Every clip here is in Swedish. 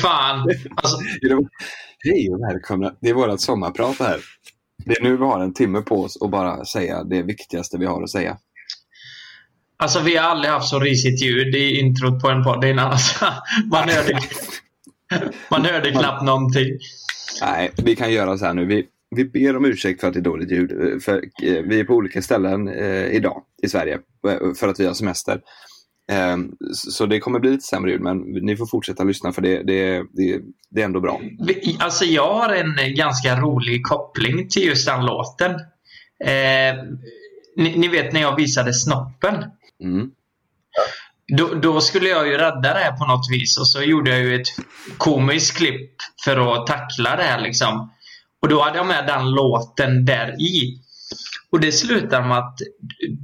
fan. Alltså, Hej och välkomna. Det är vårt sommarprat här. Det är nu vi har en timme på oss att bara säga det viktigaste vi har att säga. alltså vi har aldrig haft så risigt ljud i introt på en podd innan. Alltså, man hörde, man hörde knappt någonting. Nej, vi kan göra så här nu. Vi, vi ber om ursäkt för att det är dåligt ljud. För eh, vi är på olika ställen eh, idag i Sverige eh, för att vi har semester. Eh, så det kommer bli lite sämre ljud, men ni får fortsätta lyssna för det, det, det, det är ändå bra. Alltså jag har en eh, ganska rolig koppling till just den låten. Eh, ni, ni vet när jag visade snoppen. Mm. Då, då skulle jag ju rädda det här på något vis och så gjorde jag ju ett komiskt klipp för att tackla det här liksom. Och då hade jag med den låten där i. Och det slutar med att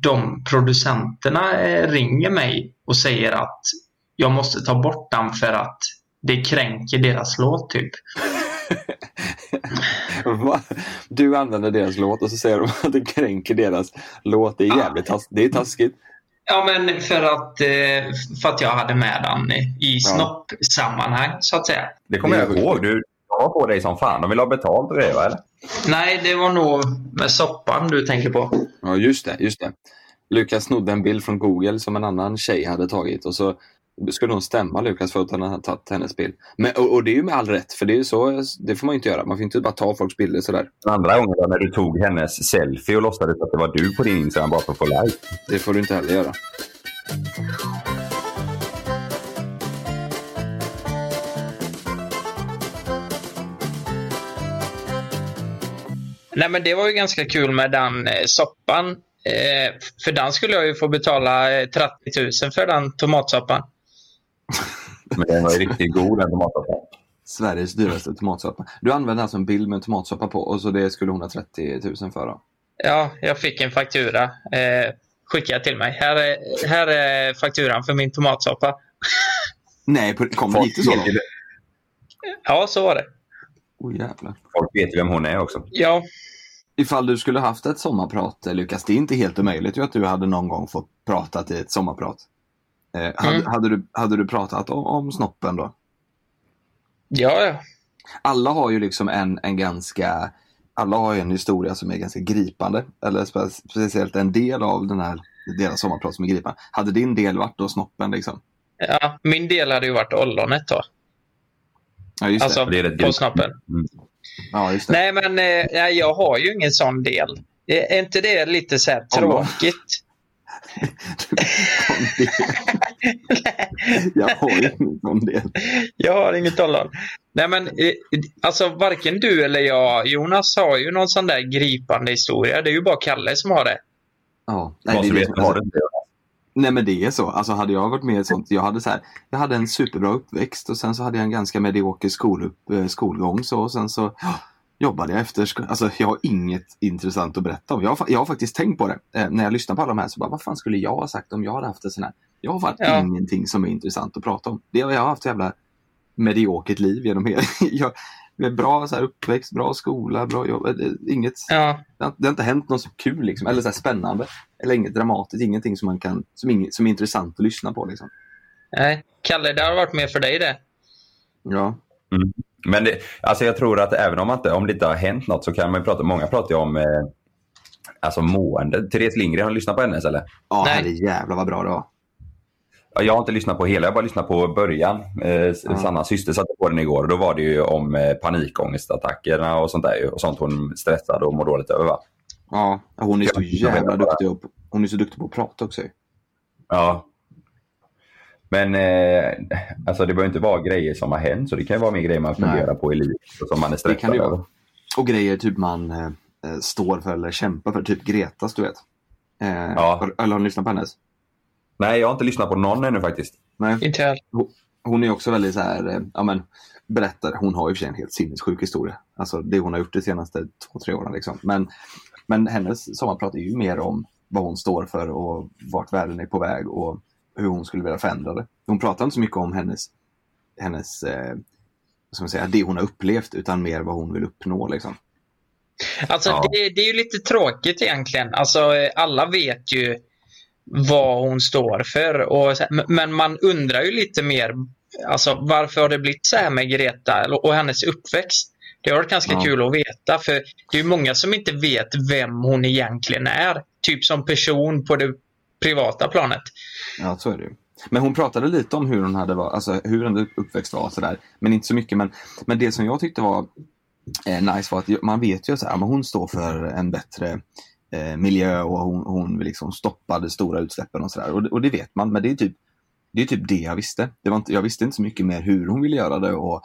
de producenterna eh, ringer mig och säger att jag måste ta bort den för att det kränker deras låt typ. Du använder deras låt och så säger de att det kränker deras låt. Det är jävligt tas- det är taskigt. Ja men för att, eh, för att jag hade med den i snoppsammanhang så att säga. Det kommer Det jag ihåg. Du var på dig som fan. De vill ha betalt och grejer, va, eller? Nej, det var nog med soppan du tänker på. Ja, just det. just det. Lukas snodde en bild från Google som en annan tjej hade tagit och så skulle hon stämma Lukas för att han hade tagit hennes bild. Men, och, och det är ju med all rätt, för det är ju så, det får man ju inte göra. Man får inte bara ta folks bilder sådär. Den andra gången när du tog hennes selfie och låtsades att det var du på din Instagram bara för att få like. Det får du inte heller göra. Nej, men det var ju ganska kul med den eh, soppan. Eh, för den skulle jag ju få betala eh, 30 000 för den tomatsoppan. Men den var ju riktigt god den tomatsoppan. Sveriges dyraste tomatsoppa. Du använde alltså en bild med en tomatsoppa på och så det skulle hon ha 30 000 för. Då. Ja, jag fick en faktura. Eh, skickade till mig. Här är, här är fakturan för min tomatsoppa. Nej, kom det det så långt? Ja, så var det. Jävlar. folk vet ju vem hon är också. Ja, Ifall du skulle haft ett sommarprat, eh, Lukas, det är inte helt omöjligt ju att du hade någon gång fått pratat i ett sommarprat. Eh, hade, Mm. hade, du, hade du pratat om, om snoppen då? ja, ja. alla har ju liksom en, en ganska, alla har ju en historia som är ganska gripande. Eller spe, speciellt en del av den här deras sommarprat som är gripande. Hade din del varit då snoppen liksom? ja. Min del hade ju varit ollonet då. Ja, just Alltså det. Det är på snoppen. Ja, just det. Nej, men eh, jag har ju ingen sån del. Eh, Är inte det lite så tråkigt? Jag har ju ingen sån del. Jag har inget ollon. Nej, men eh, alltså varken du eller jag, Jonas, har ju någon sån där gripande historia. Det är ju bara Kalle som har det. Ja, nej, Vad det det, inte det? Nej men det är så. Alltså hade jag varit med i sånt, jag hade så här, jag hade en superbra uppväxt och sen så hade jag en ganska medioker skolupp, eh, skolgång så och sen så ja, jobbade jag efter, alltså jag har inget intressant att berätta om. Jag har, jag har faktiskt tänkt på det. Eh, när jag lyssnar på alla de här så bara, vad fan skulle jag ha sagt om jag hade haft en sån här? Jag har fan Ja. ingenting som är intressant att prata om. Det, jag har haft ett jävla mediokert liv genom hela, jag, bra så här, uppväxt, bra skola, bra jobb, eh, inget Ja, det har, det har inte hänt något så kul liksom, eller så här spännande. Eller inget dramatiskt, ingenting som, man kan, som, inget, som är intressant att lyssna på. Liksom. nej. Kalle, det har varit mer för dig det. Ja. Men det, alltså jag tror att även om, man inte, om det inte har hänt något så kan man ju prata, många pratar ju om eh, alltså mående. Therese Lindgren, har du lyssnat på hennes eller? Ja, Nej. herre jävlar vad bra det var. Ja, Jag har inte lyssnat på hela, jag har bara lyssnat på början. Eh, Ja. Sannas syster satte på den igår och då var det ju om eh, panikångestattackerna och sånt där och sånt hon stressade och mår dåligt över va? Ja, hon är så jävla duktig, på, hon är så duktig på att prata också. Ja. Men eh, alltså det behöver inte vara grejer som har hänt så det kan ju vara mer grejer man Nej. funderar på i livet och som man är Det kan stressad det över. vara. Och grejer typ man eh, eh, står för eller kämpar för. Typ Gretas, du vet. Eh, Ja. har- Eller har ni lyssnat på hennes? Nej, jag har inte lyssnat på någon ännu faktiskt. Nej. Inte jag. Hon är också väldigt så här, eh, ja men berättar, hon har ju för sig en helt sinnessjuk historia. Alltså det hon har gjort de senaste två, tre åren liksom. Men, men hennes sommarprat är ju mer om vad hon står för och vart världen är på väg och hur hon skulle vilja förändra det. Hon pratar inte så mycket om hennes, hennes eh, man säga, det hon har upplevt utan mer vad hon vill uppnå liksom. Alltså, Ja. det, det är ju lite tråkigt egentligen. Alltså, alla vet ju vad hon står för. Och, men man undrar ju lite mer alltså, varför har det blivit så här med Greta och hennes uppväxt? Det har varit ganska Ja. kul att veta för det är många som inte vet vem hon egentligen är. Typ som person på det privata planet. Ja, så är det ju. Men hon pratade lite om hur hon hade var, alltså hur hennes uppväxt var och sådär. Men inte så mycket. Men, men det som jag tyckte var eh, nice var att man vet ju att hon står för en bättre eh, miljö och hon, hon vill liksom stoppa de stora utsläppen och sådär. Och, och det vet man, men det är typ det, är typ det jag visste. Det var inte, jag visste inte så mycket mer hur hon ville göra det. Och,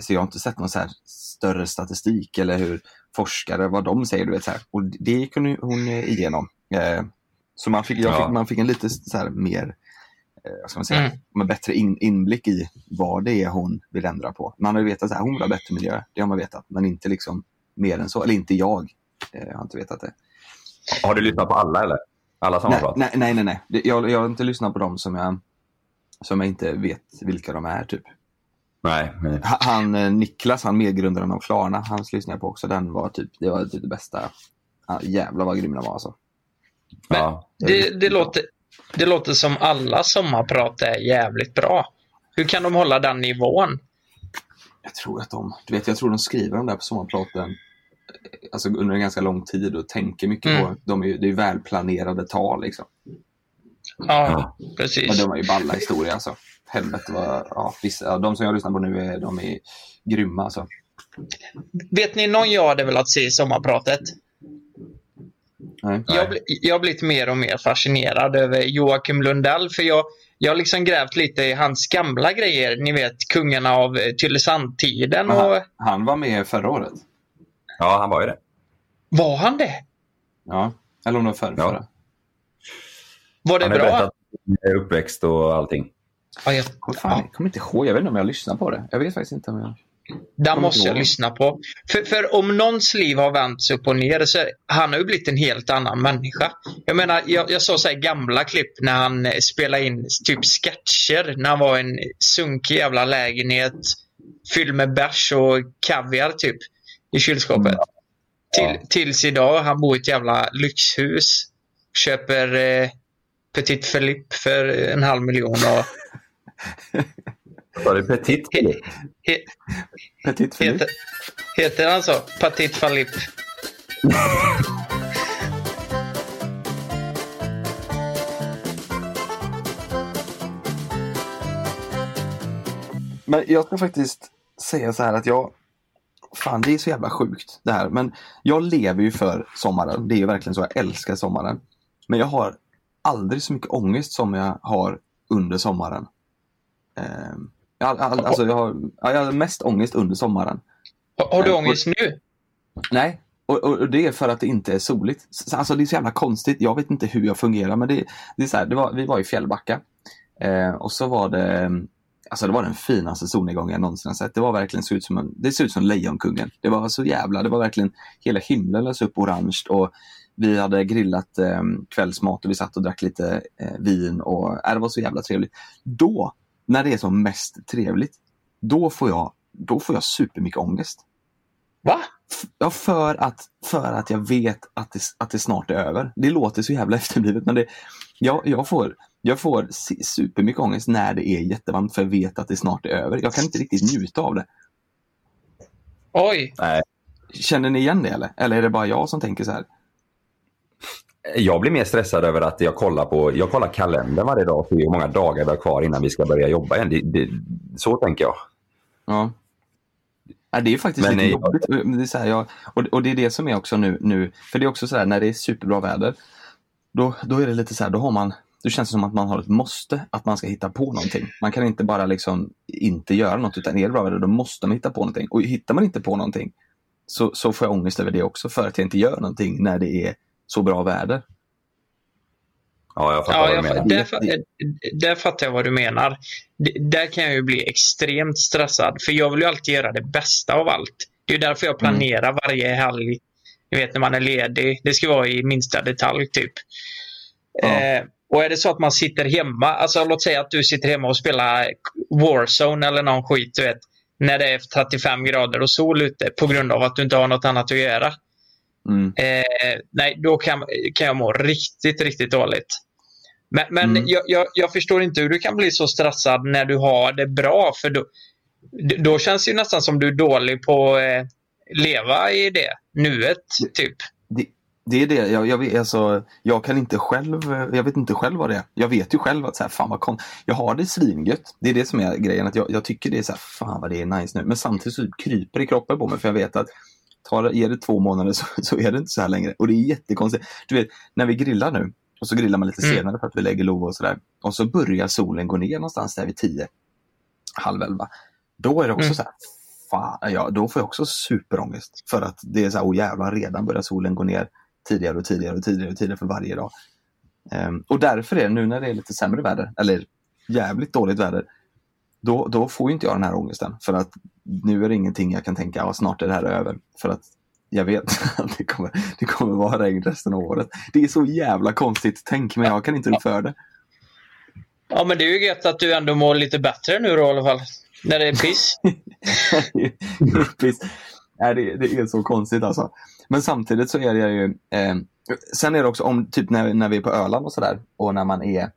så jag har inte sett någon så här större statistik eller hur forskare, vad de säger. Du vet, så här. Och det gick hon igenom. Eh, så man fick, jag Ja. fick, man fick en lite så här mer eh, ska man säga, Mm. med bättre in, inblick i vad det är hon vill ändra på. Man har ju vetat att hon vill ha bättre miljö, det har man vetat, men inte liksom mer än så. Eller inte jag, eh, har inte vetat det. Har du lyssnat på alla eller? Alla Nej, sammanprat? nej, nej, nej. nej. Det- Jag, jag har inte lyssnat på dem som jag, som jag inte vet vilka de är. typ. Nej. nej. Ha- Han, eh, Niklas, han medgrundaren av Klarna, hans lyssnade jag på också. Den var typ, det var typ det bästa. Jävlar vad grym den var alltså. Ja. Det, det, låter, det låter som alla sommarprat är jävligt bra. Hur kan de hålla den nivån? Jag tror att de, du vet, jag tror de skriver de där på sommarpraten alltså under en ganska lång tid och tänker mycket Mm. på, de är, det är välplanerade tal liksom. Ja, Men precis. de var ju balla historia alltså. Helvete vad, ja, vissa, ja, de som jag lyssnar på nu är, de är grymma alltså. Vet ni någon jag hade velat se i sommarpratet? Nej. Jag, jag har blivit mer och mer fascinerad över Joakim Lundell. För jag, jag har liksom grävt lite i hans gamla grejer. Ni vet, kungarna av eh, Tylösandtiden. Och, han, han var med förra året. ja, han var ju det. var han det? Ja. Eller om det var förra. Ja. Var det Han har bra? berättat om uppväxt och allting. Ja, jag, Vad fan, jag kommer inte ihåg, jag vet inte om jag lyssnar på det. Jag vet faktiskt inte om jag... Den måste jag lyssna på. För, för om någons liv har vänts upp och ner så han har ju blivit en helt annan människa. Jag menar, jag, jag såg så gamla klipp när han eh, spelade in typ sketcher när han var i en sunkig jävla lägenhet fylld med bärs och kaviar typ i kylskåpet. Ja. Till, tills idag, han bor i ett jävla lyxhus. Köper eh, Petit Philippe för en halv miljon och Var det Petit? He, Petit Philippe. heter, heter han så? Petit Philippe. Men jag ska faktiskt säga så här att jag... Fan, det är så jävla sjukt det här. Men jag lever ju för sommaren. Det är ju verkligen så. Jag älskar sommaren. Men jag har aldrig så mycket ångest som jag har under sommaren. Ehm, jag, alltså jag, har, ja, jag har mest ångest under sommaren. Har, har du Eh, ångest nu? Nej, och, och, och det är för att det inte är soligt. Alltså det är så jävla konstigt. Jag vet inte hur jag fungerar men det, det är så här, det var, vi var i Fjällbacka eh, och så var det Alltså det var den finaste solnedgången jag någonsin har sett. Det var verkligen så ut som en, det såg ut som Lejonkungen. Det var så jävla, det var verkligen hela himlen lös upp orange och vi hade grillat eh, kvällsmat och vi satt och drack lite eh, vin och äh, det var så jävla trevligt. Då, när det är som mest trevligt, då får jag, då får jag supermycket ångest. Va? Ja, för att, för att jag vet att det, att det snart är över. Det låter så jävla efterblivet men det, jag, jag får, jag får supermycket ångest när det är jättevarmt för jag vet att det snart är över. Jag kan inte riktigt njuta av det. Oj. Nej. Känner ni igen det eller? Eller är det bara jag som tänker så här? Jag blir mer stressad över att jag kollar på jag kollar kalendern varje dag för hur många dagar vi har kvar innan vi ska börja jobba igen. Det, det, så tänker jag. Ja. Ja, det är faktiskt Men lite jag- jobbigt. Men Det är så här, jag, och, och det är det som är också nu, nu. För det är också så här när det är superbra väder. Då, då är det lite så här, då har man då känns det som att man har ett måste att man ska hitta på någonting. Man kan inte bara liksom inte göra något utan är det bra väder då måste man hitta på någonting. Och hittar man inte på någonting så, så får jag ångest över det också för att jag inte gör någonting när det är så bra väder. Ja, jag fattar Ja, vad du jag, menar. där, där fattar jag vad du menar. D- Där kan jag ju bli extremt stressad. För jag vill ju alltid göra det bästa av allt. Det är därför jag planerar varje helg. Ni vet när man är ledig. Det ska vara i minsta detalj typ. Ja. Eh, och är det så att man sitter hemma. Alltså låt säga att du sitter hemma och spelar Warzone eller någon skit. Du vet, när det är 35 grader och sol ute på grund av att du inte har något annat att göra. Mm. Eh, nej, då kan, kan jag må riktigt, riktigt dåligt. Men, men Mm. jag, jag, jag förstår inte hur du kan bli så stressad när du har det bra. För då, då känns det ju nästan som du är dålig på att eh, leva i det nuet. Typ. Det, det är det, jag, jag, vet, alltså, jag kan inte själv, jag vet inte själv vad det är. Jag vet ju själv att så här, fan vad kon... jag har det svingött. Det är det som är grejen, att jag, jag tycker det är så här, fan vad det är nice nu. Men samtidigt så kryper det i kroppen på mig för jag vet att tar ger det två månader så, så är det inte så här längre. Och det är jättekonstigt. Du vet, när vi grillar nu, och så grillar man lite Mm. senare för att vi lägger lov och sådär. Och så börjar solen gå ner någonstans där vid tio, halv elva. Då är det också Mm. så här, fan, ja, då får jag också superångest. För att det är så här, oh jävlar, redan börjar solen gå ner tidigare och tidigare och tidigare och tidigare för varje dag. Ehm, och därför är det nu när det är lite sämre väder, eller jävligt dåligt väder, då, då får inte jag den här ångesten. För att nu är det ingenting jag kan tänka, ja, snart är det här över. För att jag vet att det kommer, det kommer vara regn resten av året. Det är så jävla konstigt tänk, men jag kan inte rå för det. Ja, men det är ju gött att du ändå mår lite bättre nu då i alla fall. När det är piss. Precis. Nej, det, det är så konstigt alltså. Men samtidigt så är det ju... Eh, sen är det också om typ när, när vi är på Öland och sådär och när man är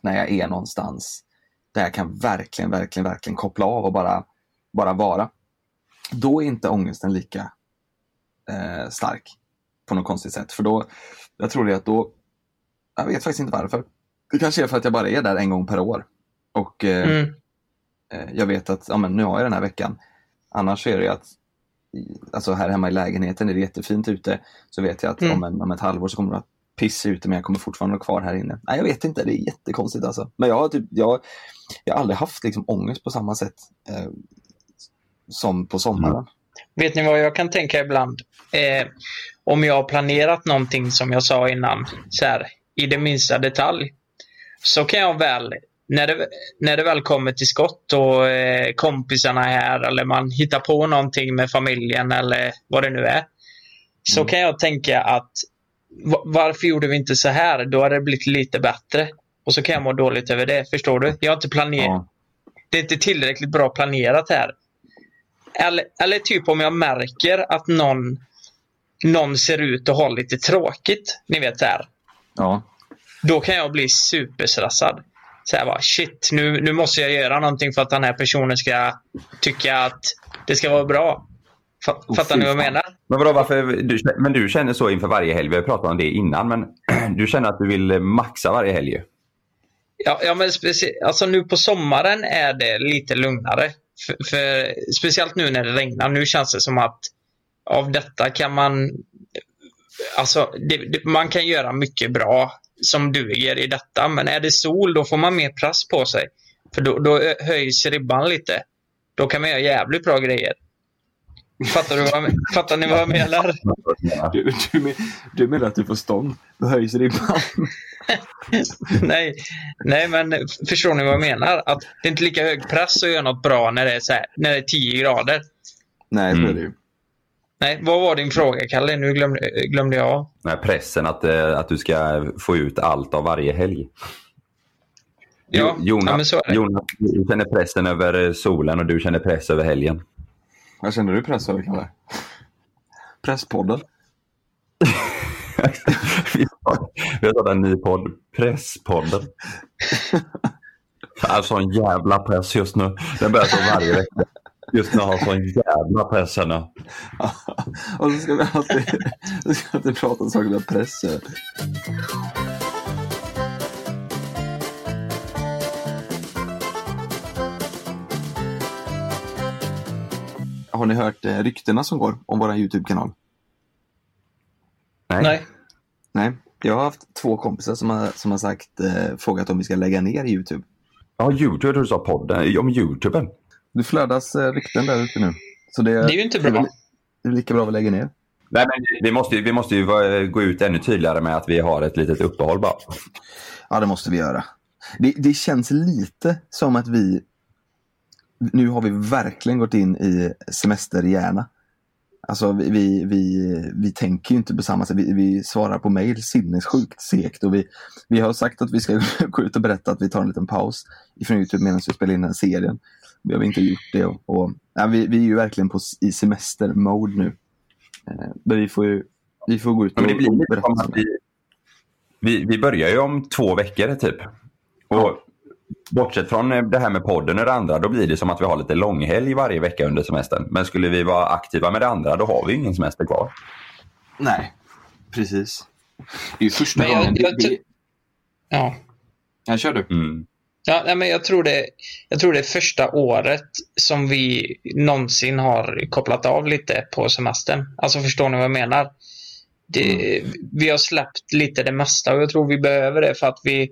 när jag är någonstans där jag kan verkligen, verkligen, verkligen koppla av och bara, bara vara. Då är inte ångesten lika eh, stark på något konstigt sätt. För då, jag tror det att då, jag vet faktiskt inte varför. Det kanske är för att jag bara är där en gång per år. Och eh, Mm. Eh, jag vet att ja, men nu har jag den här veckan. Annars är det att alltså här hemma i lägenheten är det jättefint ute. Så vet jag att Mm. om, en, om ett halvår så kommer det att piss ute men jag kommer fortfarande vara kvar här inne. Nej, jag vet inte, det är jättekonstigt alltså. Men jag har, typ, jag, jag har aldrig haft liksom, ångest på samma sätt eh, som på sommaren. Vet ni vad jag kan tänka ibland? Eh, om jag har planerat någonting som jag sa innan, så här, i det minsta detalj, så kan jag väl, när det, när det väl kommer till skott och eh, kompisarna är här eller man hittar på någonting med familjen eller vad det nu är, så Mm. kan jag tänka att varför gjorde vi inte så här? Då hade det blivit lite bättre. Och så kan jag må dåligt över det, förstår du? Jag har inte planerat Ja. det är inte tillräckligt bra planerat här. Eller, eller typ om jag märker att någon, någon ser ut att ha lite tråkigt. Ni vet det här. Ja. Då kan jag bli superstressad. Så här bara, shit, nu, nu måste jag göra någonting för att den här personen ska tycka att det ska vara bra. Åh, Fattar ni vad jag menar? Men vadå, varför, du, men du känner så inför varje helg. Vi har pratat om det innan, men du känner att du vill maxa varje helg. Ja, ja men specie- alltså nu på sommaren är det lite lugnare. För, för, speciellt nu när det regnar. Nu känns det som att av detta kan man... Alltså, det, det, man kan göra mycket bra som duger i detta. Men är det sol, då får man mer press på sig. För då, då höjs ribban lite. Då kan man göra jävligt bra grejer. Fattar, du vad, jag- fattar ni vad jag menar? Du, du, du menar att du får stånd? Då höjs ribban. nej, nej, men förstår ni vad jag menar? Att det är inte lika hög press att göra något bra när det är, så här, när det är 10 grader. Nej, så Mm. är det ju. Nej, vad var din fråga, Kalle? Nu glömde, glömde jag. Här pressen att, eh, att du ska få ut allt av varje helg. Ja, Jo- Jonas, ja, men så är det. Jonas, du känner pressen över solen och du känner press över helgen. Vad känner du press över, Kalle? Presspodden? vi har har startat en ny podd, Presspodden. Alltså en jävla press just nu. Den börjar så varje vecka. Just nu har jag sån jävla press här nu. och så ska vi alltid, så ska vi alltid prata om saker med press. Har ni hört eh, ryktena som går om vår YouTube-kanal? Nej. Nej. Nej. Jag har haft två kompisar som har, som har sagt, eh, frågat om vi ska lägga ner YouTube. Ja, YouTube, du sa podden. Om YouTuben. Det flödas eh, rykten där ute nu. Så det, Det är ju inte bra. Det är lika bra att vi lägger ner. Nej, men vi måste, ju- vi måste ju vara- gå ut ännu tydligare med att vi har ett litet uppehåll bara. Ja, det måste vi göra. Det, det känns lite som att vi... Nu har vi verkligen gått in i semesterhjärna. Alltså vi, vi, vi, vi tänker ju inte på samma sätt. Vi, vi svarar på mejl sinnessjukt segt. Och vi, vi har sagt att vi ska gå ut och berätta att vi tar en liten paus ifrån Youtube medan vi spelar in den här serien. Vi har inte gjort det. Och, och, ja, vi, vi är ju verkligen på, i semestermode nu. Eh, Men vi får ju vi får gå ut och, berätta. vi, vi börjar ju om två veckor typ. Och Bortsett från det här med podden och det andra, då blir det som att vi har lite långhelg varje vecka under semestern. Men skulle vi vara aktiva med det andra, då har vi ingen semester kvar. Nej, precis. Det är ju första jag- gången... jag det, Ja. jag kör du. Mm. Ja, nej, men jag, tror det, jag tror det är första året som vi någonsin har kopplat av lite på semestern. Alltså förstår ni vad jag menar? Det, Vi har släppt lite det mesta och jag tror vi behöver det för att vi,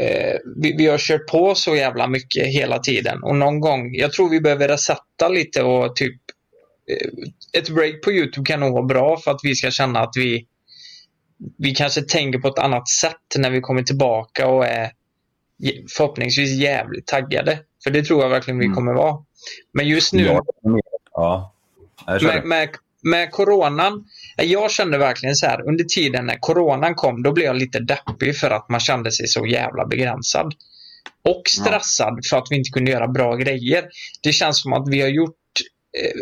eh, vi, vi har kört på så jävla mycket hela tiden. Och någon gång, jag tror vi behöver resetta lite och typ eh, ett break på Youtube kan nog vara bra för att vi ska känna att vi vi kanske tänker på ett annat sätt när vi kommer tillbaka och är förhoppningsvis jävligt taggade. För det tror jag verkligen vi Mm. kommer vara. Men just nu Ja, ja. Med, med, med coronan. Jag kände verkligen så här under tiden när coronan kom då blev jag lite deppig för att man kände sig så jävla begränsad. Och stressad för att vi inte kunde göra bra grejer. Det känns som att vi har gjort eh,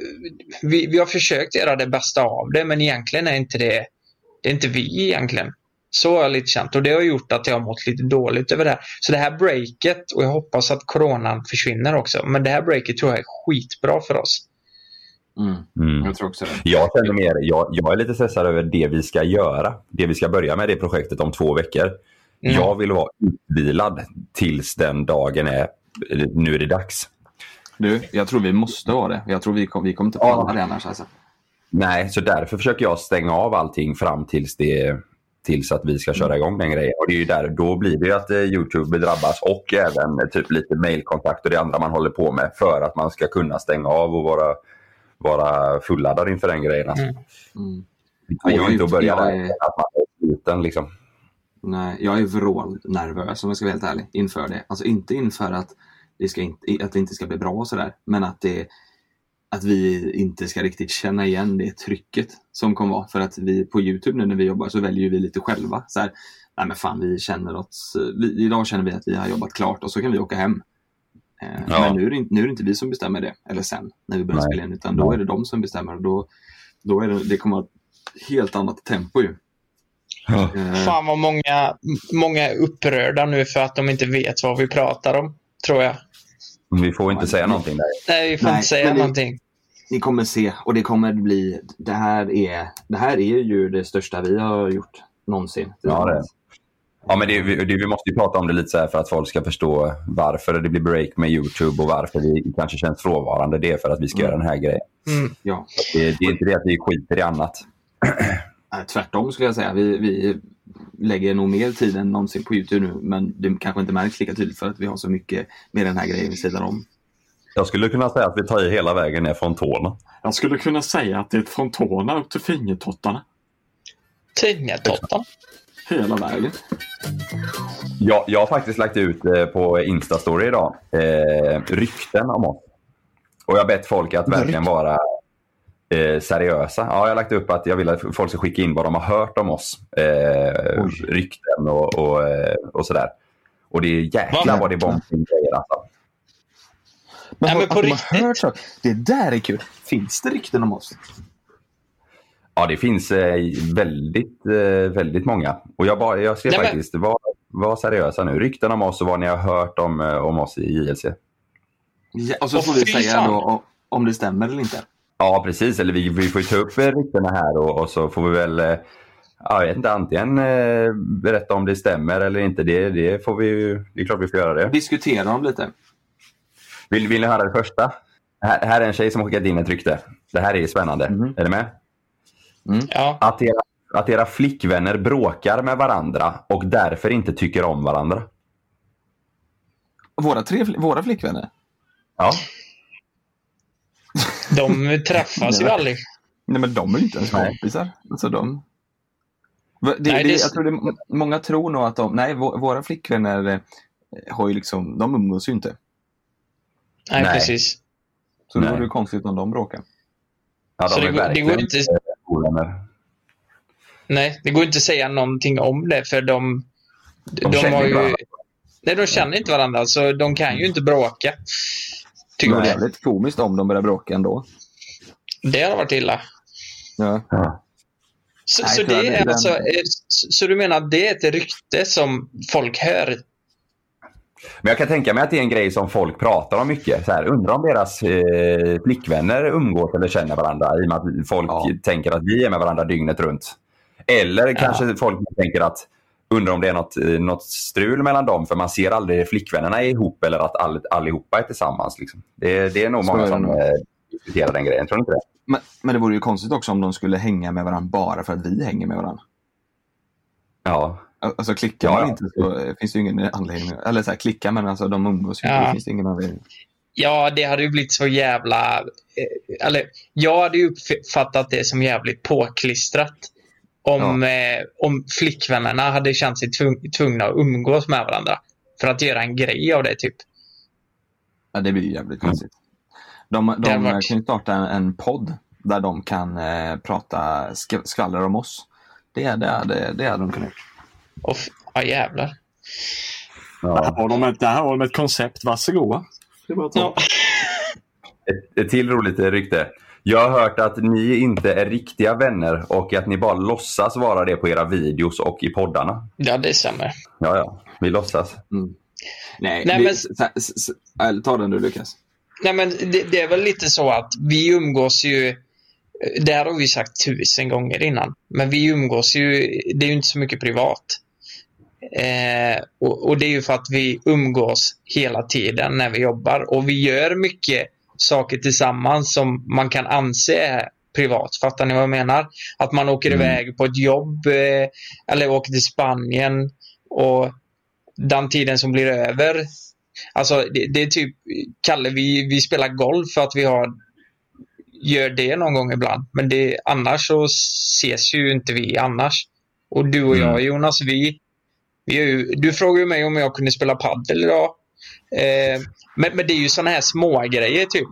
vi, vi har försökt göra det bästa av det men egentligen är inte det det är inte vi egentligen. Så har jag lite känt och det har gjort att jag har mått lite dåligt över det här. Så det här breaket, och jag hoppas att coronan försvinner också, men det här breaket tror jag är skitbra för oss. Mm. Mm. Jag tror också det. Jag känner mer, jag, jag är lite stressad över det vi ska göra. Det vi ska börja med det projektet om två veckor. Mm. Jag vill vara utvilad tills den dagen är, nu är det dags. Du, jag tror vi måste ha det. Jag tror vi, kom, vi kommer inte Ja. palla det annars. Alltså. Nej, så därför försöker jag stänga av allting fram tills, det, tills att vi ska köra igång den grejen. Och det är ju där, då blir det att eh, Youtube drabbas och även eh, typ lite mailkontakt och det andra man håller på med för att man ska kunna stänga av och vara, vara fulladdad inför den grejen. Alltså. Mm. Mm. Det går inte att börja där är- att man är sluten liksom. Nej, jag är vrålnervös om jag ska vara helt ärlig inför det. Alltså inte inför att det, ska inte, att det inte ska bli bra och sådär, men att, det, att vi inte ska riktigt känna igen det trycket som kommer vara. För att vi på Youtube nu när vi jobbar så väljer vi lite själva. Så här, nej men fan, vi känner oss, vi, idag känner vi att vi har jobbat klart och så kan vi åka hem. Eh, Ja. Men nu är, det, inte- nu är det inte vi som bestämmer det, eller sen när vi börjar Nej. spela in, utan då är det de som bestämmer. Och då, då är det, det kommer att helt annat tempo ju. Eh, Fan vad många, många är upprörda nu för att de inte vet vad vi pratar om, tror jag. Vi får inte säga någonting där. Nej, vi får Nej, inte säga det- någonting. Ni kommer se och det kommer bli, det här är, det här är ju det största vi har gjort någonsin. Ja, det är. Ja, men det, vi, det, vi måste ju prata om det lite så här för att folk ska förstå varför det blir break med Youtube och varför vi kanske känns frånvarande. Det är för att vi ska Mm. göra den här grejen. Mm. Ja, Det, det är inte det att vi skiter i annat. tvärtom skulle jag säga. Vi, vi lägger nog mer tid än någonsin på Youtube nu men det kanske inte märks lika tydligt för att vi har så mycket med den här grejen vid sidan om. Jag skulle kunna säga att vi tar i hela vägen ner från tårna. Jag skulle kunna säga att det är från tårna upp till fingertottarna. Tingetottan. Hela vägen. Jag, jag har faktiskt lagt ut eh, på Instastory idag eh, rykten om oss. Och jag har bett folk att verkligen vara eh, seriösa. Ja, jag har lagt upp att jag vill att folk ska skicka in vad de har hört om oss. Eh, rykten och, och, eh, och sådär. Och det är jäklar Va? vad det är bombgrejer alltså. Men, Nej, har, men på har man riktigt? hört så? Det där är kul. Finns det rykten om oss? Ja, det finns eh, väldigt, eh, väldigt många. Och jag, bara, jag skrev Nej, men- faktiskt, var, var seriösa nu. Rykten om oss och vad ni har hört om, eh, om oss i JLC. Ja, och så får vi säga då om- om det stämmer eller inte. Ja, precis. Eller vi, vi får ju ta upp ryktena här och, och så får vi väl ja, jag vet inte, antingen eh, berätta om det stämmer eller inte. Det, det, får vi, ju- det är klart vi får göra det. Diskutera dem lite. Vill, vill ni höra det första? Här, här är en tjej som har skickat in ett rykte. Det här är spännande. Mhm. Är ni med? Ja. Att era, att era flickvänner bråkar med varandra och därför inte tycker om varandra. Våra, tre, våra flickvänner? Ja. De träffas ju aldrig. Nej men de är ju inte ens Nej. kompisar. Alltså de... Det, Nej, det, det- jag tror det, många tror nog att de, nej vå- våra flickvänner eh, har ju liksom, de umgås ju inte. Nej, Nej. precis. Så det Nej. vore ju konstigt om de bråkar. ja Så de det går- det går inte- ovänner. Nej, det går inte att säga någonting om det för de... De, De känner har ju... varandra. Nej, de känner inte varandra så de kan ju inte bråka. Det Tycker vore jag. jävligt komiskt om de börjar bråka ändå. Det hade varit illa. Ja. Ja. Så, Nej, så, det är den- alltså, eh, så, så du menar att det är ett rykte som folk hör? Men jag kan tänka mig att det är en grej som folk pratar om mycket. Så här, undrar om deras eh, flickvänner umgås eller känner varandra i och med att folk Ja. tänker att vi är med varandra dygnet runt. Eller kanske folk tänker att undrar om det är något, eh, något strul mellan dem för man ser aldrig flickvännerna ihop eller att all, allihopa är tillsammans. Liksom. Det, det är nog Så många är som eh, diskuterar den grejen. Tror du inte det? Men, men det vore ju konstigt också om de skulle hänga med varandra bara för att vi hänger med varandra. Ja. Alltså klickar Ja, man ja. inte så eh, finns det ju ingen anledning. Eller så här, klicka men alltså de umgås ju. Ja. Det finns det ingen anledning. Ja, det hade ju blivit så jävla... Eh, eller, jag hade ju uppfattat det som jävligt påklistrat. Om, eh, om flickvännerna hade känt sig tvung, tvungna att umgås med varandra. För att göra en grej av det, typ. Ja, det blir ju jävligt konstigt. De, de Det varit- kan ju starta en, en podd där de kan eh, prata sk- skvaller om oss. Det, det, hade, det hade de kunnat gjort. Och, ja, jävlar. Där ja. har de ett, där har de ett koncept. Varsågoda. Ja. Ett, ett till roligt rykte. Jag har hört att ni inte är riktiga vänner och att ni bara låtsas vara det på era videos och i poddarna. ja, det stämmer. Ja, ja. Vi låtsas. Nej, Nej, vi, men- eller ta den du Lukas. Nej, men det, det är väl lite så att vi umgås ju... Det här har vi sagt tusen gånger innan. Men vi umgås ju... Det är ju inte så mycket privat. Eh, och, och det är ju för att vi umgås hela tiden när vi jobbar. Och vi gör mycket saker tillsammans som man kan anse är privat. Fattar ni vad jag menar? Att man åker Mm. iväg på ett jobb eh, eller åker till Spanien och den tiden som blir över Alltså det, det är typ, Kalle, vi, vi spelar golf för att vi har gör det någon gång ibland. Men det, annars så ses ju inte vi annars. Och du och jag Mm. Jonas, vi, ju, du frågade mig om jag kunde spela padel idag. Eh, men, men det är ju såna här små grejer typ.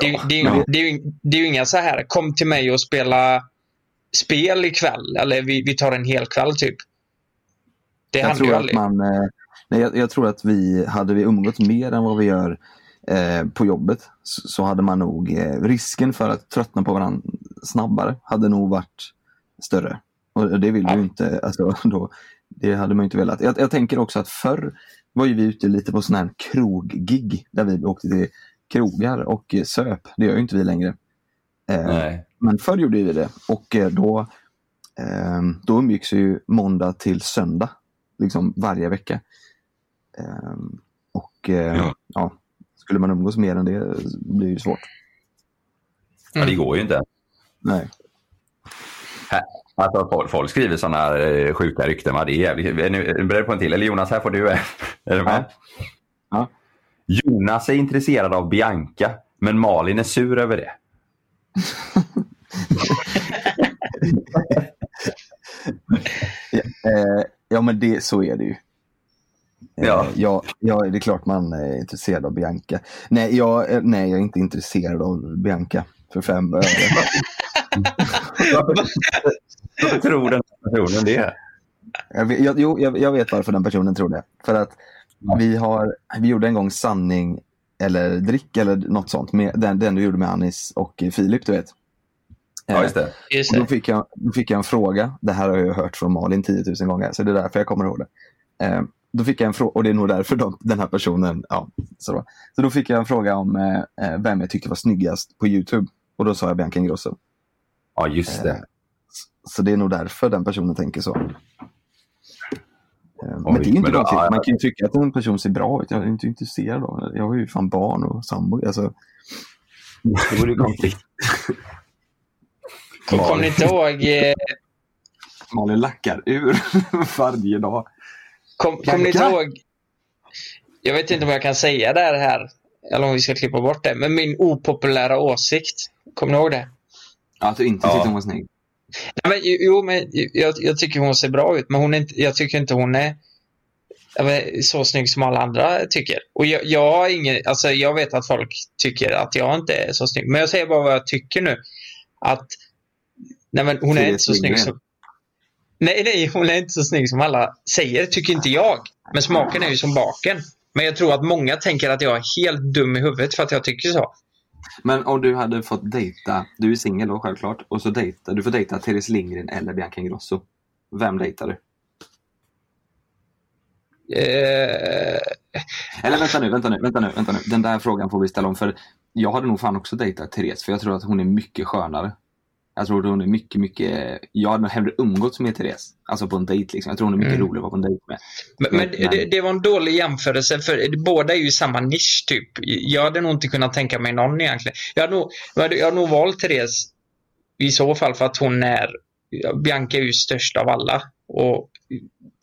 det, det, är ju- men- det, är ju, det är ju inga så här, kom till mig och spela spel ikväll. Eller vi, vi tar en hel kväll typ. Det Jag händer ju tror, att aldrig. man, eh, nej, jag, jag tror att vi, hade vi umgått mer än vad vi gör eh, på jobbet så, så hade man nog, eh, risken för att tröttna på varandra snabbare hade nog varit större. Och det vill vi Ja. ju inte, alltså, då, det hade man inte velat. Jag, jag tänker också att förr var ju vi ute lite på sån här kroggig där vi åkte till krogar och eh, söp. Det gör ju inte vi längre. Eh, men förr gjorde vi det och eh, då, eh, då umgicks vi ju måndag till söndag. Liksom varje vecka. Eh, och eh, Ja. ja. skulle man umgås mer än det blir ju svårt. Ja, det går ju inte. Nej. Alltså, folk, folk skriver sådana här eh, sjuka rykten. Va? Det är jävligt. Är ni beredda på en till? Eller Jonas, här får du. Är du med? Ja. Jonas är intresserad av Bianca, men Malin är sur över det. Eh, ja men det, så är det ju. Eh, Ja. ja, ja, det är klart man är intresserad av Bianca. Nej, jag, eh, nej, jag är inte intresserad av Bianca för fem öre. Varför, tror den här personen det? Jag, vet- jag, jo, jag, jag vet varför den personen tror det. För att Ja. vi, har, vi gjorde en gång sanning eller drick eller något sånt. Med, den, den du gjorde med Anis och Filip, du vet. Ja, just det. Just Och det. då, fick jag, då fick jag en fråga. Det här har jag hört från Malin 10 000 gånger, så det är därför jag kommer ihåg det. Eh, då fick jag en fråga, och det är nog därför de, den här personen... Ja, så, då. så då fick jag en fråga om eh, eh, vem jag tyckte var snyggast på YouTube. Och då sa jag Bianca Ingrosso. Ja, just Eh, det. så det är nog därför den personen tänker så. Eh, men Oj, det är inte men då- konstigt. ja, Man kan ju tycka att en person ser bra ut. Jag är inte intresserad av det. Jag har ju fan barn och sambo. Alltså, Det vore ju konstigt. Kom, kom ni inte ihåg eh, Malin lackar ur varje dag. Kom, kom ni inte ihåg? Jag vet inte om jag kan säga det här, eller om vi ska klippa bort det, men min opopulära åsikt. Kommer ni ihåg det? Att du inte Ja. tyckte hon var snygg. Nej, men, jo, men jag, jag tycker hon ser bra ut, men hon är inte, jag tycker inte hon är vet, så snygg som alla andra tycker. Och jag, jag, har ingen, alltså, jag vet att folk tycker att jag inte är så snygg, men jag säger bara vad jag tycker nu. Att nej, men hon är inte så snygg som... Nej, nej, hon är inte så snygg som alla säger, tycker inte jag. Men smaken är ju som baken. Men jag tror att många tänker att jag är helt dum i huvudet för att jag tycker så. Men om du hade fått dejta, du är singel då självklart, och så dejta, du får dejta Therese Lindgren eller Bianca Ingrosso. Vem dejtar du? Eh, Eller vänta nu, vänta nu, vänta nu, vänta nu. Den där frågan får vi ställa om för jag hade nog fan också dejtat Therese för jag tror att hon är mycket skönare. Jag tror att hon är mycket, mycket... Jag hade nog hellre umgåtts med Therese. Alltså på en dejt liksom. Jag tror hon är mycket Mm. roligare att vara på en dejt med. Men, men det, det var en dålig jämförelse för båda är ju samma nisch typ. Jag hade nog inte kunnat tänka mig någon egentligen. Jag hade nog, jag hade, nog valt Therese i så fall för att hon är Bianca är ju störst av alla och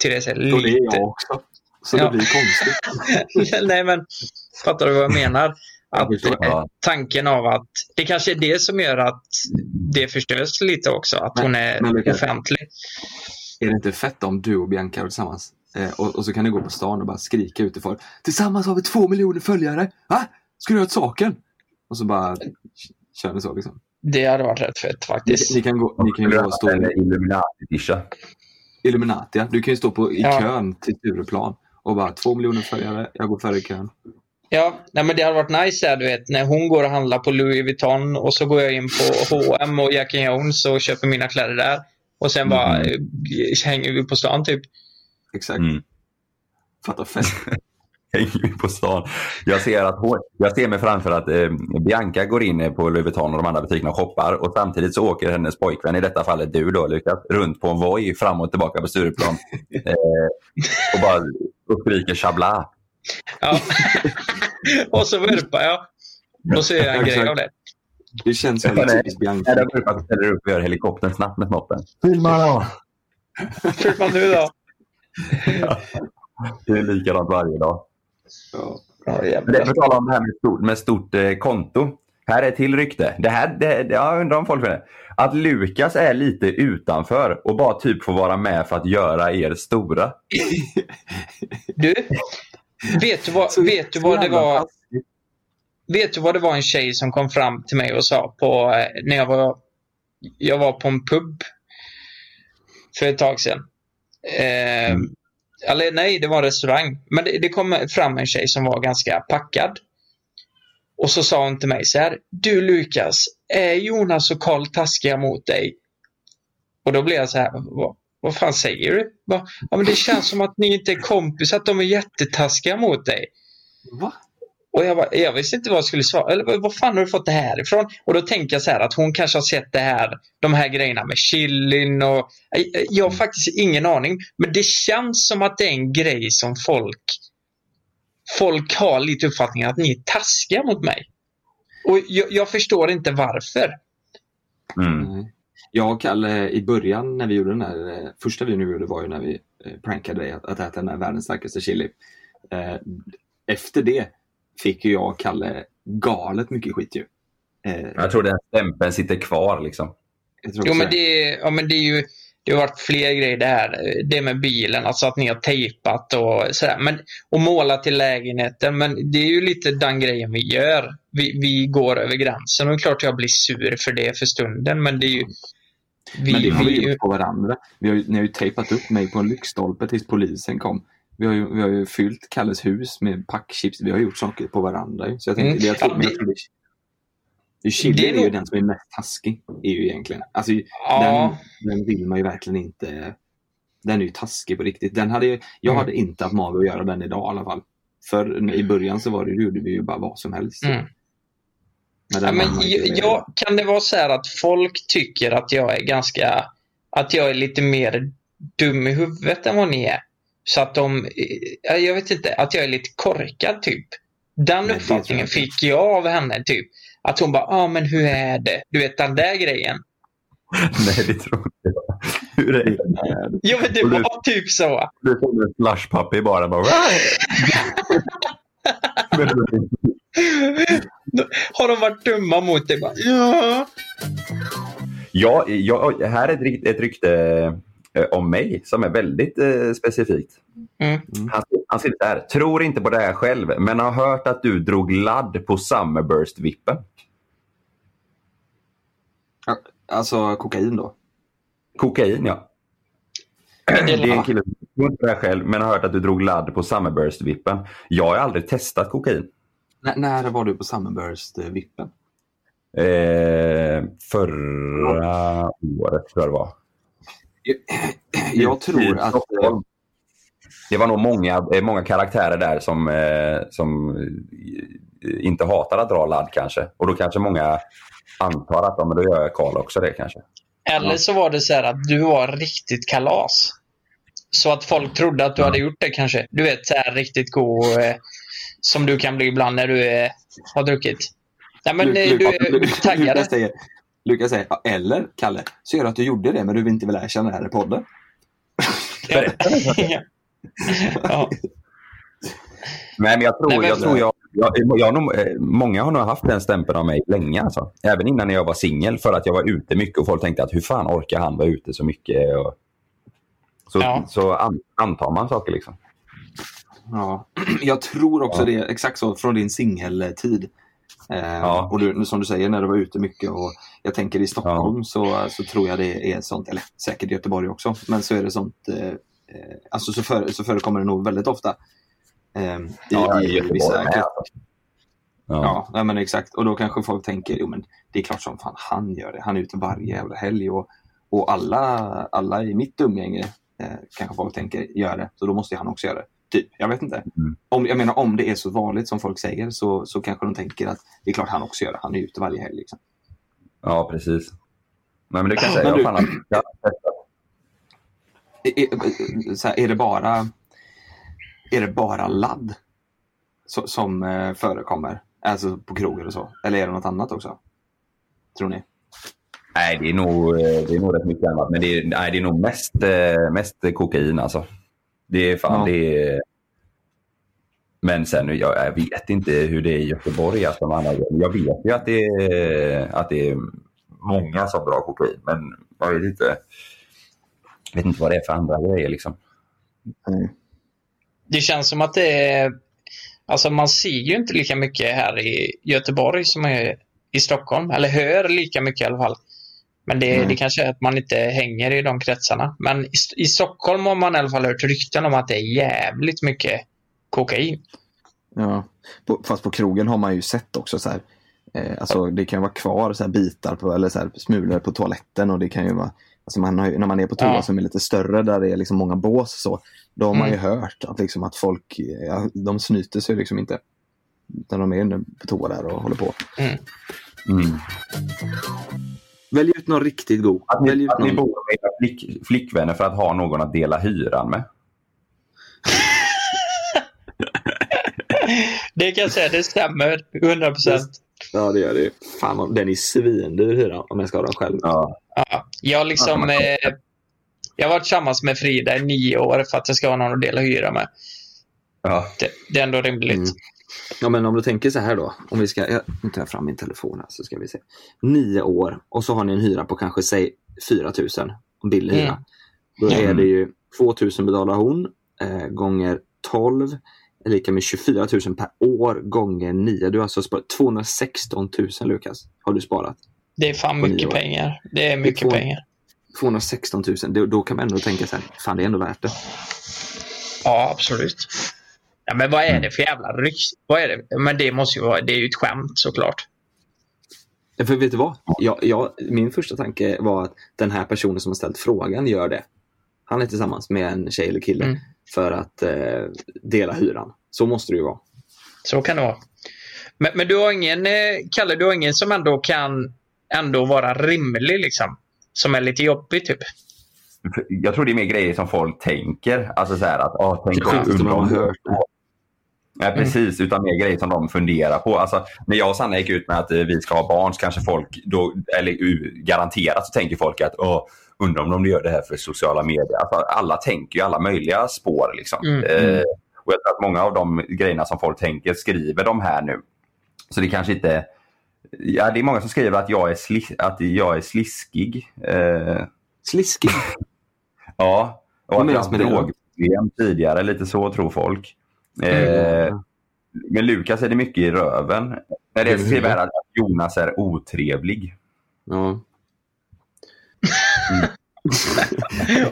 Therese är Och det är lite... jag också. Så Ja. det blir konstigt. Nej men fattar du vad jag menar? Att. Ja. tanken av att det kanske är det som gör att det förstörs lite också. Att Men- hon är men offentlig. Är det inte fett om du och Bianca är tillsammans? Eh, och, och så kan ni gå på stan och bara skrika ut till folk. Tillsammans har vi två miljoner följare! Va? Ska du göra åt saken? Och så bara kör ni så liksom. Det hade varit rätt fett Ni, faktiskt. ni kan gå, ni kan ju gå och stå Illuminati-tisha. Illuminati. ja. Du kan ju stå på, i Ja. kön till Stureplan och bara två miljoner följare, jag går före i kön. Ja, nej, men det hade varit nice där, du vet, när hon går och handlar på Louis Vuitton och så går jag in på H&M och Jack Jones och köper mina kläder där. Och sen bara Mm. eh, hänger vi på stan typ. Exakt. Mm. Fatta fett. hänger vi på stan. Jag ser, att hon, jag ser mig framför att eh, Bianca går in på Louis Vuitton och de andra butikerna och shoppar och samtidigt så åker hennes pojkvän, i detta fallet du då Lukas, runt på en Voi fram och tillbaka på Stureplan eh, och bara och skriker chabla. Ja. och så vurpar jag. Och så gör jag en grej av det. Det känns Nej. typiskt Bianca. de brukar ställer upp och gör helikoptern snabbt med snoppen. Filma då! Hur fan nu då? Det är likadant varje dag. Ja. Ja, det för tala om det här med stort, med stort eh, konto. Här är ett till rykte. Det här, det, det, jag undrar om folk vet det. Att Lukas är lite utanför och bara typ får vara med för att göra er stora. Du, vet du vad, Så- vet du vad det var? taskigt. Vet du vad det var en tjej som kom fram till mig och sa på, eh, när jag var, jag var på en pub för ett tag sedan. Eh, Mm. Eller nej, det var en restaurang. Men det, det kom fram en tjej som var ganska packad. Och så sa hon till mig så här. Du Lukas, är Jonas och Karl taskiga mot dig? Och då blev jag så här. Vad, vad fan säger du? Va? Ja, men det känns som att ni inte är kompis, att de är jättetaskiga mot dig. Va? Och jag, bara, jag visste inte vad jag skulle svara. Eller vad- fan har du fått det här ifrån? Och då tänker jag så här att hon kanske har sett det här, de här grejerna med chilin och... Jag, jag har faktiskt ingen aning. Men det känns som att det är en grej som folk... Folk har lite uppfattningen att ni är taskiga mot mig. Och jag, jag förstår inte varför. Mm. Jag och Kalle i början när vi gjorde den här, eh, första videon vi gjorde var ju när vi eh, prankade dig att, att äta den här världens starkaste chili. Eh, efter det fick ju jag och Kalle galet mycket skit ju. Jag tror den stämpeln sitter kvar liksom. Jo men det, ja, men det är ju det har varit fler grejer det här. Det med bilen, alltså att ni har tejpat och sådär. Men, och målat till lägenheten. Men det är ju lite den grejen vi gör. Vi, vi går över gränsen och klart jag blir sur för det för stunden. Men det är ju... Vi, Men det har vi vi, gjort på varandra. Vi har ju, ni har ju tejpat upp mig på en lyktstolpe tills polisen kom. Vi har, ju, vi har ju fyllt Kalles hus med packchips. Vi har gjort saker på varandra. Så jag tänkte, Mm. det, jag tror, Ja, men jag det- tror det, det, Chili Det är är, ju den som är mest taskig. Är ju egentligen. Alltså, ja, den, den vill man ju verkligen inte. Den är ju taskig på riktigt. Den hade, jag Mm. hade inte haft mage att göra den idag i alla fall. För i början så var det, gjorde vi ju bara vad som helst. Mm. Ja, men jag, kan det vara så här att folk tycker att jag är ganska... Att jag är lite mer dum i huvudet än vad ni är? Så att de... ja, Jag vet inte, att jag är lite korkad typ. Den uppfattningen jag fick jag av henne typ. Att hon bara, ja ah, men hur är det? Du vet den där grejen. Nej, det tror inte jag. Hur är det? Jo men det du- var typ så. Du får en slushpuppy bara. bara Men Har de varit dumma mot dig? Bara, ja. Ja, ja, här är ett, rykt- ett rykte eh, om mig som är väldigt eh, specifikt. Mm. Han, han säger så här. Tror inte på det här själv, men har hört att du drog ladd på Summerburst-vippen. Alltså kokain då. Kokain, ja. Det är en kille som tror inte på det här själv, men har hört att du drog ladd på Summerburst-vippen. Jag har aldrig testat kokain. N- när var du på Summerburst-vippen? Eh, förra året tror jag det var. Jag tror att... Det var nog många, eh, många karaktärer där som, eh, som eh, inte hatar att dra ladd kanske. Och då kanske många antar att ja, men då gör Karl också det kanske. Eller så var det så här att du var riktigt kalas. Så att folk trodde att du hade gjort det kanske. Du vet, så här riktigt god eh, som du kan bli ibland när du eh, har druckit. Nej, men eh, Lu- du är Lu- taggad. Lukas säger, Lukas säger, ja, eller Kalle, så gör det att du gjorde det men du vill inte vill erkänna det här i podden. ja. Nej, men jag tror, Nej, men- jag, tror jag, jag, jag har nog, eh, många har nog haft den stämpeln av mig länge. Alltså. Även innan jag var singel. För att jag var ute mycket och folk tänkte att hur fan orkar han vara ute så mycket? Och, så, Ja. så an, antar man saker liksom. Ja. Jag tror också Ja. det, exakt så, från din singeltid. Eh, Ja. Och du, som du säger, när du var ute mycket. Och jag tänker i Stockholm så, så tror jag det är sånt, eller säkert i Göteborg också, men så är det sånt, eh, eh, alltså så, för, så förekommer det nog väldigt ofta. Eh, i, Ja, i, i vissa. Ja. Ja, nej, men exakt. Och då kanske folk tänker, jo men det är klart som fan han gör det. Han är ute varje jävla helg och, och alla, alla i mitt umgänge eh, kanske folk tänker gör det. Så då måste han också göra det. Typ, jag vet inte. Mm. Om, jag menar om det är så vanligt som folk säger så, så kanske de tänker att det är klart han också gör det. Han är ute varje helg. Liksom. ja, precis. Nej, men det kan jag säga. Du- fan, testat. Är, här, det bara är det bara ladd så, som eh, förekommer? Alltså på krogar och så? Eller är det något annat också? Tror ni? Nej, det är, nog, eh, det är nog rätt mycket annat. Men det är, nej, det är nog mest, eh, mest kokain alltså. Det är fan, Ja. det är... Men sen, jag, jag vet inte hur det är i Göteborg. Alltså, grejer. jag vet ju att det, är, att det är många som drar kokain. Men jag vet inte, vet inte vad det är för andra grejer. Liksom. Det känns som att det är... Alltså man ser ju inte lika mycket här i Göteborg som är i Stockholm. Eller hör lika mycket i alla fall. Men det, Mm. det kanske är att man inte hänger i de kretsarna. Men i, i Stockholm har man i alla fall hört rykten om att det är jävligt mycket kokain. Ja, på, fast på krogen har man ju sett också så här. Eh, alltså det kan ju vara kvar så här bitar på, eller så här smulor på toaletten och det kan ju vara Alltså man har, ju- när man är på toa Ja. som är lite större där det är liksom många bås så. Då har man ju Mm. hört att, liksom att folk, ja, de snyter sig liksom inte. Utan de är inne på toa där och håller på. Mm. Välj ut någon riktigt god. Att Välj ni, ut att ni någon. bor med era flick, flickvänner för att ha någon att dela hyran med. Det kan jag säga, det stämmer 100 procent. Ja det gör det ju. Fan den är svindyr hyran om jag ska ha den själv. Ja. Ja, jag, liksom, eh, jag har varit tillsammans med Frida i nio år för att jag ska ha någon att dela hyra med. Ja. Det, det är ändå rimligt. Mm. Ja men om du tänker så här då. Om vi ska, jag, nu tar jag fram min telefon här så ska vi se. Nio år och så har ni en hyra på kanske säg 4 000. En billig hyra. Mm. Då är det ju 2 000 betalar hon eh, gånger 12 är lika med 24 000 per år gånger 9. Du har alltså sparat 216 000 Lukas. Har du sparat. Det är fan mycket pengar. Det är mycket får- pengar. 216 000. Då, då kan man ändå tänka så här. Fan det är ändå värt det. Ja, absolut. Ja, men vad är det för jävla ryck? Vad är det? Men det måste ju vara, det är ju ett skämt såklart. För vet du vad? Jag, jag, min första tanke var att den här personen som har ställt frågan gör det. Han är tillsammans med en tjej eller kille Mm. för att eh, dela hyran. Så måste det ju vara. Så kan det vara. Men, men du har ingen, eh, Kalle, du har ingen som ändå kan ändå vara rimlig liksom? Som är lite jobbig typ? Jag tror det är mer grejer som folk tänker. Alltså så här att, åh, tänk Det om man har de- hört. Ja, precis. Utan mer grejer som de funderar på. Alltså, när jag och Sanna gick ut med att eh, vi ska ha barn så kanske folk, då, eller garanterat så tänker folk att åh, undrar om de gör det här för sociala medier. Alltså, alla tänker ju alla möjliga spår. Liksom. Mm, Eh, och jag tror att många av de grejerna som folk tänker skriver de här nu. Så det kanske inte... Ja, det är många som skriver att jag är, sli, att jag är sliskig. Eh, Sliskig. Ja, och Vad att menas jag med det drogproblem tidigare, lite så tror folk. Eh, Mm. men Lukas är det mycket i röven. När det Mm. skriver här att Jonas är otrevlig. Ja.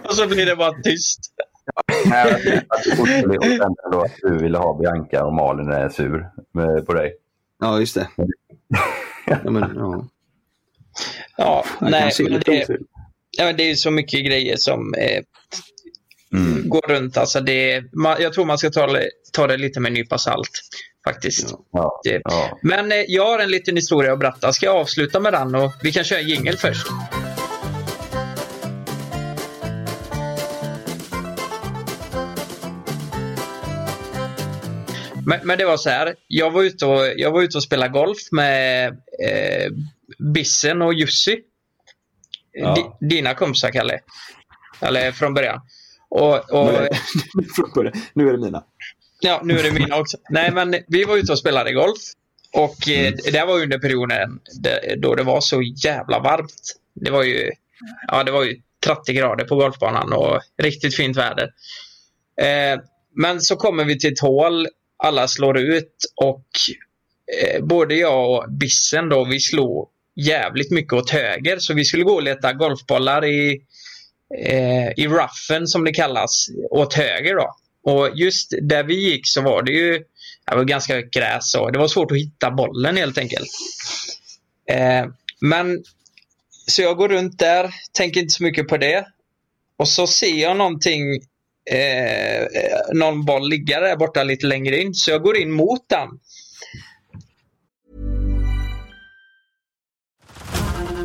Och så blir det bara tyst. Du fortfarande- och sen då att du ville ha Bianca och Malin är sur med, på dig. ja, just det. Ja, men, ja. Ja, nej, men det, ja, det är ju så mycket grejer som eh, Mm. går runt. Alltså det, man, jag tror man ska ta, ta det lite med en nypa salt. Faktiskt. Ja. Ja. Men eh, jag har en liten historia att berätta. Ska jag avsluta med den? Och vi kan köra en jingel först. Men, men det var så här. Jag var ute och, jag var ute och spelade golf med eh, Bissen och Jussi. Ja. Di, dina kompisar, Kalle. Eller från början. Och, och, nu är det mina. Ja, nu är det mina också. Nej, men vi var ute och spelade golf. Och eh, det här var under perioden det- då det var så jävla varmt. Det var ju, ja, det var ju 30 grader på golfbanan och riktigt fint väder. Eh, men så kommer vi till ett hål, alla slår ut och eh, både jag och Bissen då, vi slog jävligt mycket åt höger. Så vi skulle gå och leta golfbollar i, Eh, i ruffen, som det kallas, åt höger då. Och just där vi gick så var det ju det var ganska högt gräs och det var svårt att hitta bollen helt enkelt. Eh, men så jag går runt där, tänker inte så mycket på det. Och så ser jag någonting, eh, eh någon boll ligga där borta lite längre in. Så jag går in mot den.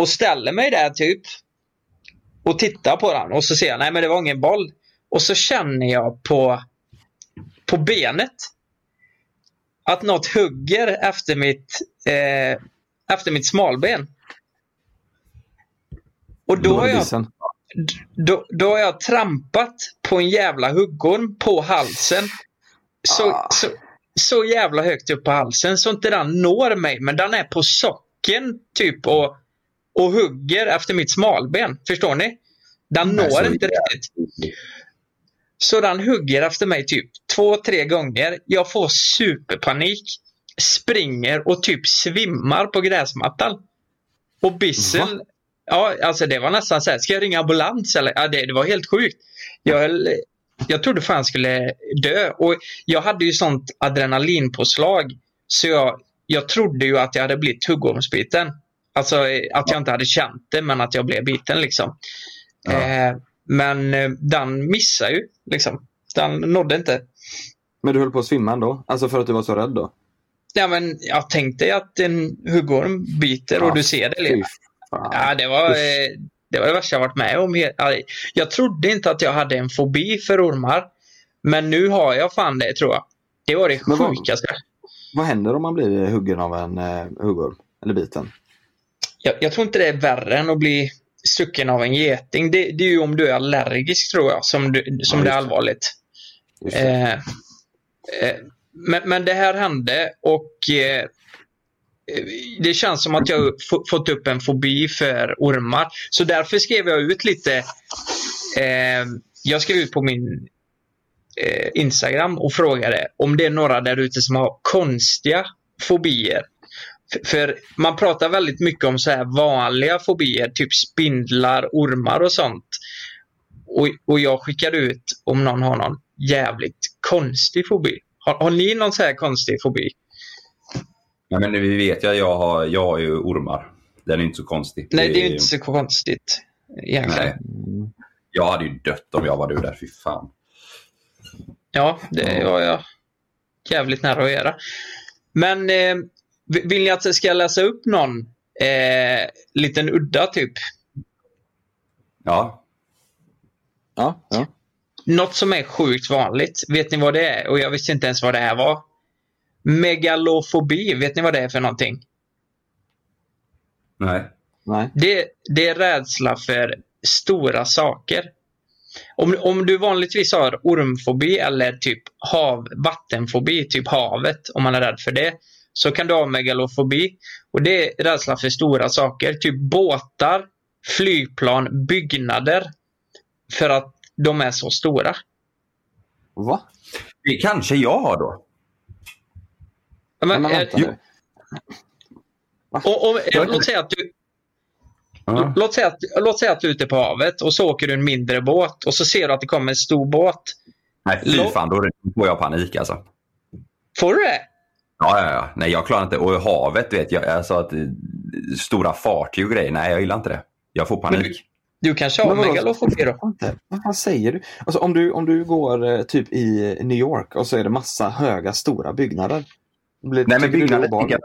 Och ställer mig där typ. Och tittar på den och så ser jag, nej men det var ingen boll. Och så känner jag på, på benet. Att något hugger efter mitt, eh, efter mitt smalben. Och då har, jag, då, då har jag trampat på en jävla huggorm på halsen. Så, Ah. så, så jävla högt upp på halsen så inte den når mig. Men den är på socken typ och, och hugger efter mitt smalben. Förstår ni? Den når inte riktigt. Så den hugger efter mig typ två, tre gånger. Jag får superpanik. Springer och typ svimmar på gräsmattan. Och bissen... Ja, alltså det var nästan så här. Ska jag ringa ambulans eller? Ja, det, det var helt sjukt. Jag, jag trodde fan skulle dö. Och jag hade ju sånt adrenalinpåslag. Så jag, jag trodde ju att jag hade blivit huggormsbiten. Alltså eh, att jag inte hade känt det men att jag blev biten liksom. Ja. Eh, men eh, den missade ju liksom. Den nådde inte. Men du höll på att svimma ändå? Alltså för att du var så rädd då? Ja, men jag tänkte att en huggorm biter och Ja, du ser det. Liksom. Ja, det var, eh, det var det värsta jag varit med om. Jag trodde inte att jag hade en fobi för ormar. Men nu har jag fan det tror jag. Det var det Men vad- sjukaste. Vad händer om man blir huggen av en eh, huggorm? Eller biten? Jag, jag tror inte det är värre än att bli stucken av en geting. Det, det är ju om du är allergisk tror jag som, du, som Ja, det är allvarligt. Eh, eh, men, men det här hände och eh, det känns som att jag fått upp en fobi för ormar. Så därför skrev jag ut lite. Eh, jag skrev ut på min eh, Instagram och frågade om det är några där ute som har konstiga fobier. För man pratar väldigt mycket om så här vanliga fobier, typ spindlar, ormar och sånt. Och, och jag skickade ut om någon har någon jävligt konstig fobi. Har, har ni någon så här konstig fobi? Ja, men vi vet ju att jag har, jag har ju ormar. Den är inte så konstig. Nej, det är ju inte så konstigt egentligen. Nej. Jag hade ju dött om jag var du där, fy fan. Ja, det var jag jävligt nära att göra. Men eh, vill ni att jag ska läsa upp någon eh, liten udda typ? Ja, Ja, ja. Något som är sjukt vanligt. Vet ni vad det är? Och jag visste inte ens vad det här var. Megalofobi. Vet ni vad det är för någonting? nej. Nej. Det, det är rädsla för stora saker. Om, om du vanligtvis har ormfobi eller typ hav, vattenfobi, typ havet, om man är rädd för det. Så kan du ha megalofobi. Och det är rädsla för stora saker. Typ båtar, flygplan, byggnader. För att de är så stora. Va? Det kanske jag har då. Ja, Men, Men eh, vänta nu. och, och, eh, låt, säga att du, Ja. låt, säga att, låt säga att du är ute på havet och så åker du en mindre båt och så ser du att det kommer en stor båt. Nej, fy fan, då får jag panik alltså. Får du det? Ja, ja, ja. Nej, jag klarar inte. Och havet, vet jag, alltså att eh, stora fartyg och grejer. Nej, jag gillar inte det. Jag får Men panik. Du kanske har megalofobi då? Inte. Vad fan säger du? Alltså, om du? Om du går eh, typ i New York och så är det massa höga, stora byggnader. Blir, Nej, men byggnader jag.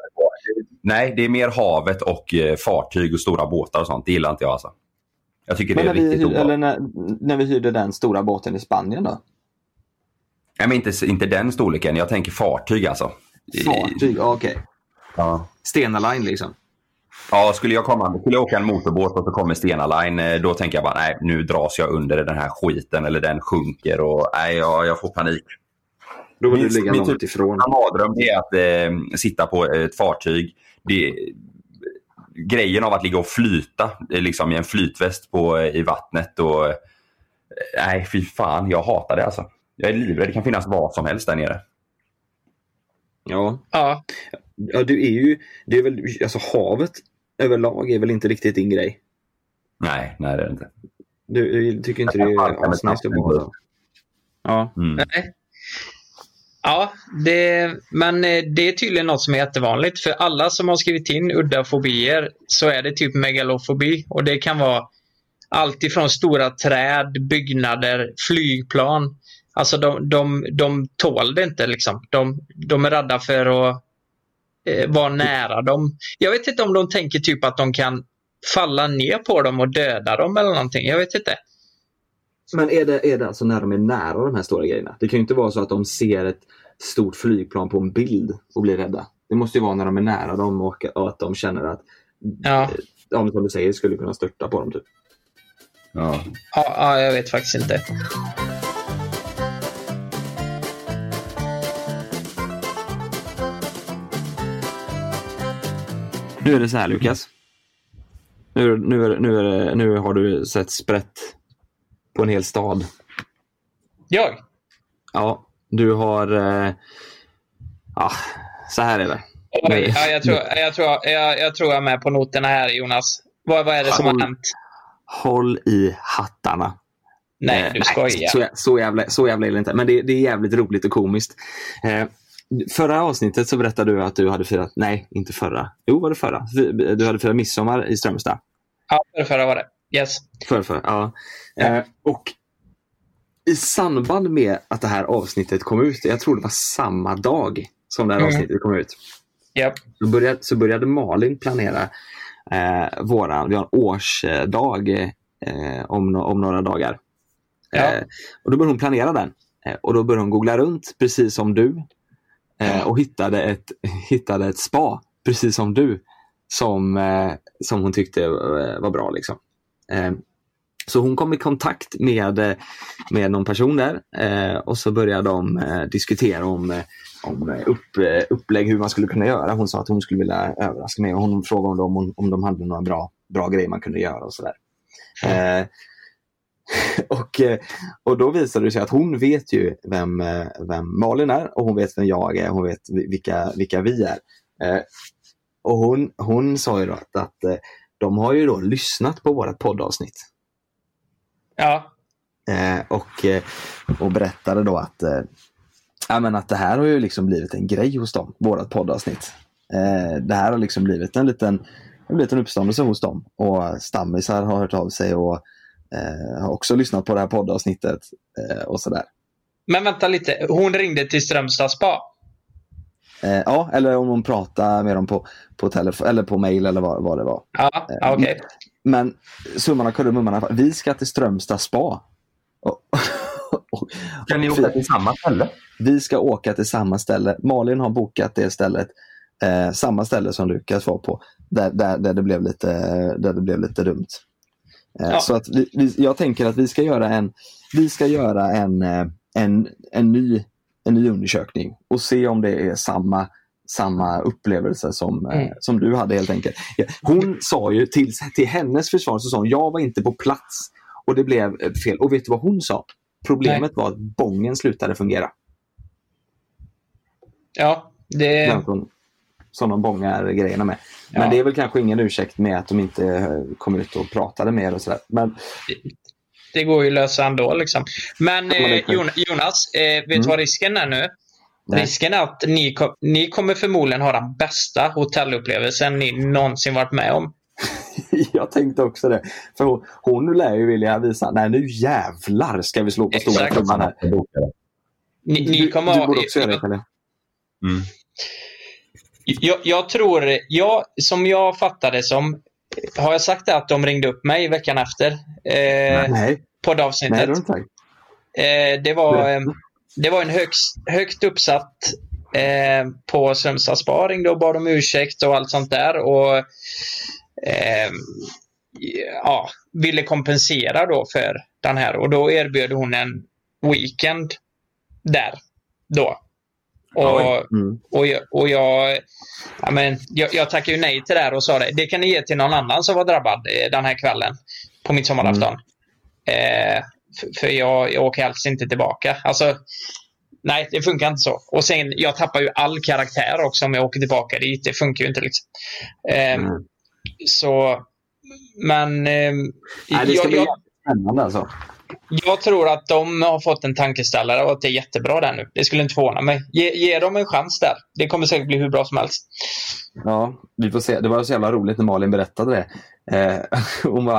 Nej, det är mer havet och eh, fartyg och stora båtar och sånt. Det gillar inte jag alltså. Jag tycker Men det är när vi, riktigt hyr, eller när, när vi hyrde den stora båten i Spanien då? Nej, men inte, inte den storleken. Jag tänker fartyg alltså. Fartyg, okej. Ja. Stena Line liksom. Ja, skulle jag, komma, skulle jag åka en motorbåt och så kommer Stena Line, eh, då tänker jag bara nej, nu dras jag under den här skiten eller den sjunker och nej, jag, jag får panik. Då vill Min- du ligga min långt typ- ifrån. Min mardröm är att eh, sitta på ett fartyg. Det, grejen av att ligga och flyta eh, liksom i en flytväst på, eh, i vattnet. Och, nej, fy fan. Jag hatar det alltså. Jag är livrädd. Det kan finnas vad som helst där nere. Ja. Ja. ja, du är ju, det är väl, alltså havet överlag är väl inte riktigt din grej. Nej, nej det är det inte. Du, du tycker inte det är asnice att bada? Ja. Mm. Nej. Ja, det, men eh, det är tydligen något som är jättevanligt. För alla som har skrivit in udda fobier så är det typ megalofobi. Och det kan vara allt ifrån stora träd, byggnader, flygplan. Alltså de, de, de tål det inte liksom. De, de är rädda för att eh, vara nära dem. Jag vet inte om de tänker typ att de kan falla ner på dem och döda dem eller någonting. Jag vet inte. Men är det, är det alltså när de är nära de här stora grejerna? Det kan ju inte vara så att de ser ett stort flygplan på en bild och blir rädda. Det måste ju vara när de är nära dem och, och att de känner att, Ja. ja, men som du säger, skulle kunna störta på dem. Typ. Ja. Ja, ja, jag vet faktiskt inte. Nu är det så här Lukas. Nu, nu, är, nu, är nu har du sett sprätt på en hel stad. Jag? Ja, du har... Eh, ja, så här är det. Oj, ja, jag, tror, jag, tror, jag, jag tror jag är med på noterna här Jonas. Vad, vad är det som Håll- har hänt? Håll i hattarna. Nej, Eh, du skojar. Så, så, jävla, så jävla är det inte. Men det, det är jävligt roligt och komiskt. Eh, förra avsnittet så berättade du att du hade firat, nej inte förra, jo var det förra? Du hade firat midsommar i Strömstad. Ja, förra, förra var det. Yes. För, för, ja. Eh, och i samband med att det här avsnittet kom ut, jag tror det var samma dag som det här Mm. avsnittet kom ut, Japp. så började, så började Malin planera eh, våran, vi har en årsdag eh, om, no- om några dagar. Ja. Eh, och Då började hon planera den. Eh, och Då började hon googla runt, precis som du. Eh, och hittade ett, hittade ett spa, precis som du, som, eh, som hon tyckte eh, var bra. Liksom. Så hon kom i kontakt med, med någon person där och så började de diskutera om, om upp, upplägg, hur man skulle kunna göra. Hon sa att hon skulle vilja överraska mig och hon frågade om de, om de hade några bra, bra grejer man kunde göra och sådär. Eh, och, eh, och då visade det sig att hon vet ju vem, eh, vem Malin är och hon vet vem jag är. Hon vet vilka, vilka vi är. Eh, och hon, hon sa ju då att, att de har ju då lyssnat på vårat poddavsnitt. Ja. Och, och berättade då att, ja, men att det här har ju liksom blivit en grej hos dem, vårat poddavsnitt. Det här har liksom blivit en liten, en uppståndelse hos dem. Och stammisar har hört av sig och eh, har också lyssnat på det här poddavsnittet eh, och sådär. Men vänta lite. Hon ringde till Strömstad spa. Eh, ja, eller om de pratar med dem på, på telefon eller på mail eller vad, vad det var. Ja, ja, okej. Men summan av kardemumman, vi ska till Strömstad spa. Och, och, Kan ni åka till samma ställe? Vi ska åka till samma ställe. Malin har bokat det stället. Eh, samma ställe som Lukas var på. Där, där, där, det, blev lite, där det blev lite dumt. Eh, Ja. Så att vi, vi, jag tänker att vi ska göra en, vi ska göra en, eh, en, en, ny, en ny undersökning och se om det är samma, samma upplevelse som, eh, Mm. som du hade helt enkelt. Hon sa ju till, till hennes försvar så sa hon, jag var inte på plats och det blev fel. Och vet du vad hon sa? Problemet var att bongen slutade fungera. Ja, det... som, de bångar grejerna med. Men Ja. det är väl kanske ingen ursäkt med att de inte eh, kom ut och pratade mer och sådär. Men Det går ju att lösa ändå. Liksom. Men eh, Jonas, eh, vet du Mm. vad risken är nu? Nej. Risken är att ni, kom, ni kommer förmodligen ha den bästa hotellupplevelsen ni någonsin varit med om. jag tänkte också det. För hon, hon lär ju vilja visa, nej nu jävlar ska vi slå på stora trumman här. Ni, ni Du, kommer du ha, borde också göra det, Kalle. Mm. Jag, jag tror, jag, som jag fattade som, har jag sagt det att de ringde upp mig veckan efter eh, Nej, nej, det poddavsnittet? inte. Eh, det, var, eh, det var en högst, högt uppsatt eh, på Strömstad Spa ringde och bad om ursäkt och allt sånt där. Och eh, ja, ville kompensera då för den här. Och då erbjöd hon en weekend där. Då. Och, Mm. och, jag, och jag, ja, men, jag, jag tackade ju nej till det här och sa det. Det kan ni ge till någon annan som var drabbad eh, den här kvällen på midsommarafton. Eh, för, för jag, jag åker helst inte tillbaka. Alltså, nej, det funkar inte så. Och sen, jag tappar ju all karaktär också om jag åker tillbaka dit. Det funkar ju inte liksom. Eh, Mm. Så, men eh, Nej, det ska jag, bli jag, spännande alltså. Jag tror att de har fått en tankeställare och att det är jättebra där nu. Det skulle inte förvåna mig. Ge, ge dem en chans där. Det kommer säkert bli hur bra som helst. Ja, vi får se. Det var så jävla roligt när Malin berättade det. Eh, hon bara,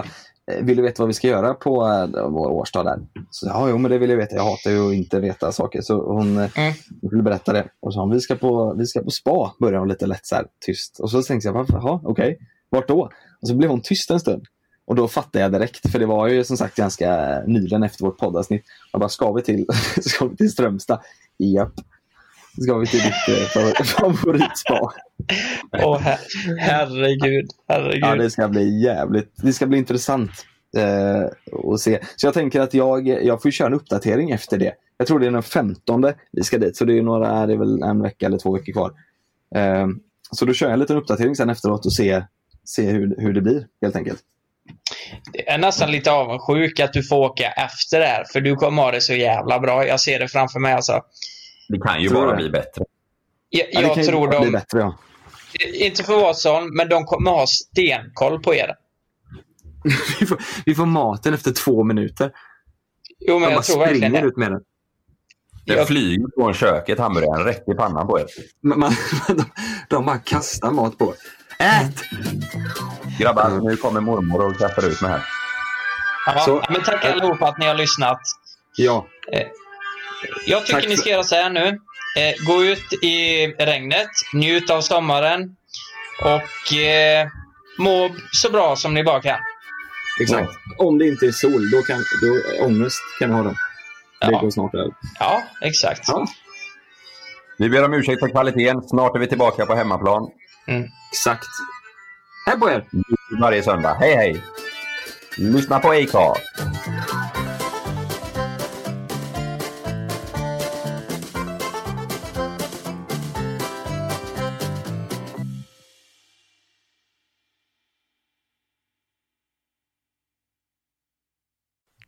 eh, vill du veta vad vi ska göra på eh, vår årsdag där? Så, ja, jo, men det vill jag veta. Jag hatar ju att inte veta saker. Så hon eh, Mm. ville berätta det. Och så hon, vi ska på, vi ska på spa, började hon lite lätt så här, tyst. Och så tänkte jag, varför? Okej. Vart då? Och så blev hon tyst en stund. Och då fattade jag direkt, för det var ju som sagt ganska nyligen efter vårt poddavsnitt. Jag bara, ska vi till, ska vi till Strömstad? Japp. Ska vi till ditt eh, favor- favoritspa? Åh, her herregud. herregud. Ja, det ska bli jävligt. Det ska bli intressant eh, att se. Så jag tänker att jag, jag får köra en uppdatering efter det. Jag tror det är den 15 vi ska dit, så det är, några, det är väl en vecka eller två veckor kvar. Eh, så då kör jag en liten uppdatering sen efteråt och se, se hur, hur det blir helt enkelt. Jag är nästan lite avundsjuk att du får åka efter det här. För du kommer ha det så jävla bra. Jag ser det framför mig. Alltså. Det kan ju bara bli bättre. Jag, Ja, det jag tror de, bättre, ja. inte för Vadsholm, men de kommer ha stenkoll på er. vi, får, vi får maten efter två minuter. Jo, men De jag tror verkligen springer det. ut med den. Det Jag- flyger från köket, hamburgaren, rätt i pannan på er. Man, man, de, de bara kastar mat på Ät! Grabbar, Mm. nu kommer mormor och klappar ut mig här. Ja, Så- men tack allihopa att ni har lyssnat. Ja, Jag tycker Tack ni ska göra så här nu. Eh, gå ut i regnet, njut av sommaren och eh, må så bra som ni bara kan. exakt. Om det inte är sol, då kan då, ångest kan ha då. Det Ja. går snart över. Ja, exakt. Ja. Vi ber om ursäkt för kvaliteten. Snart är vi tillbaka på hemmaplan. Exakt. Hej på er! Varje söndag. Hej hej! Lyssna på Acast.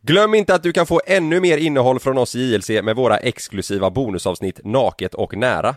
Glöm inte att du kan få ännu mer innehåll från oss i JLC med våra exklusiva bonusavsnitt Naket och nära.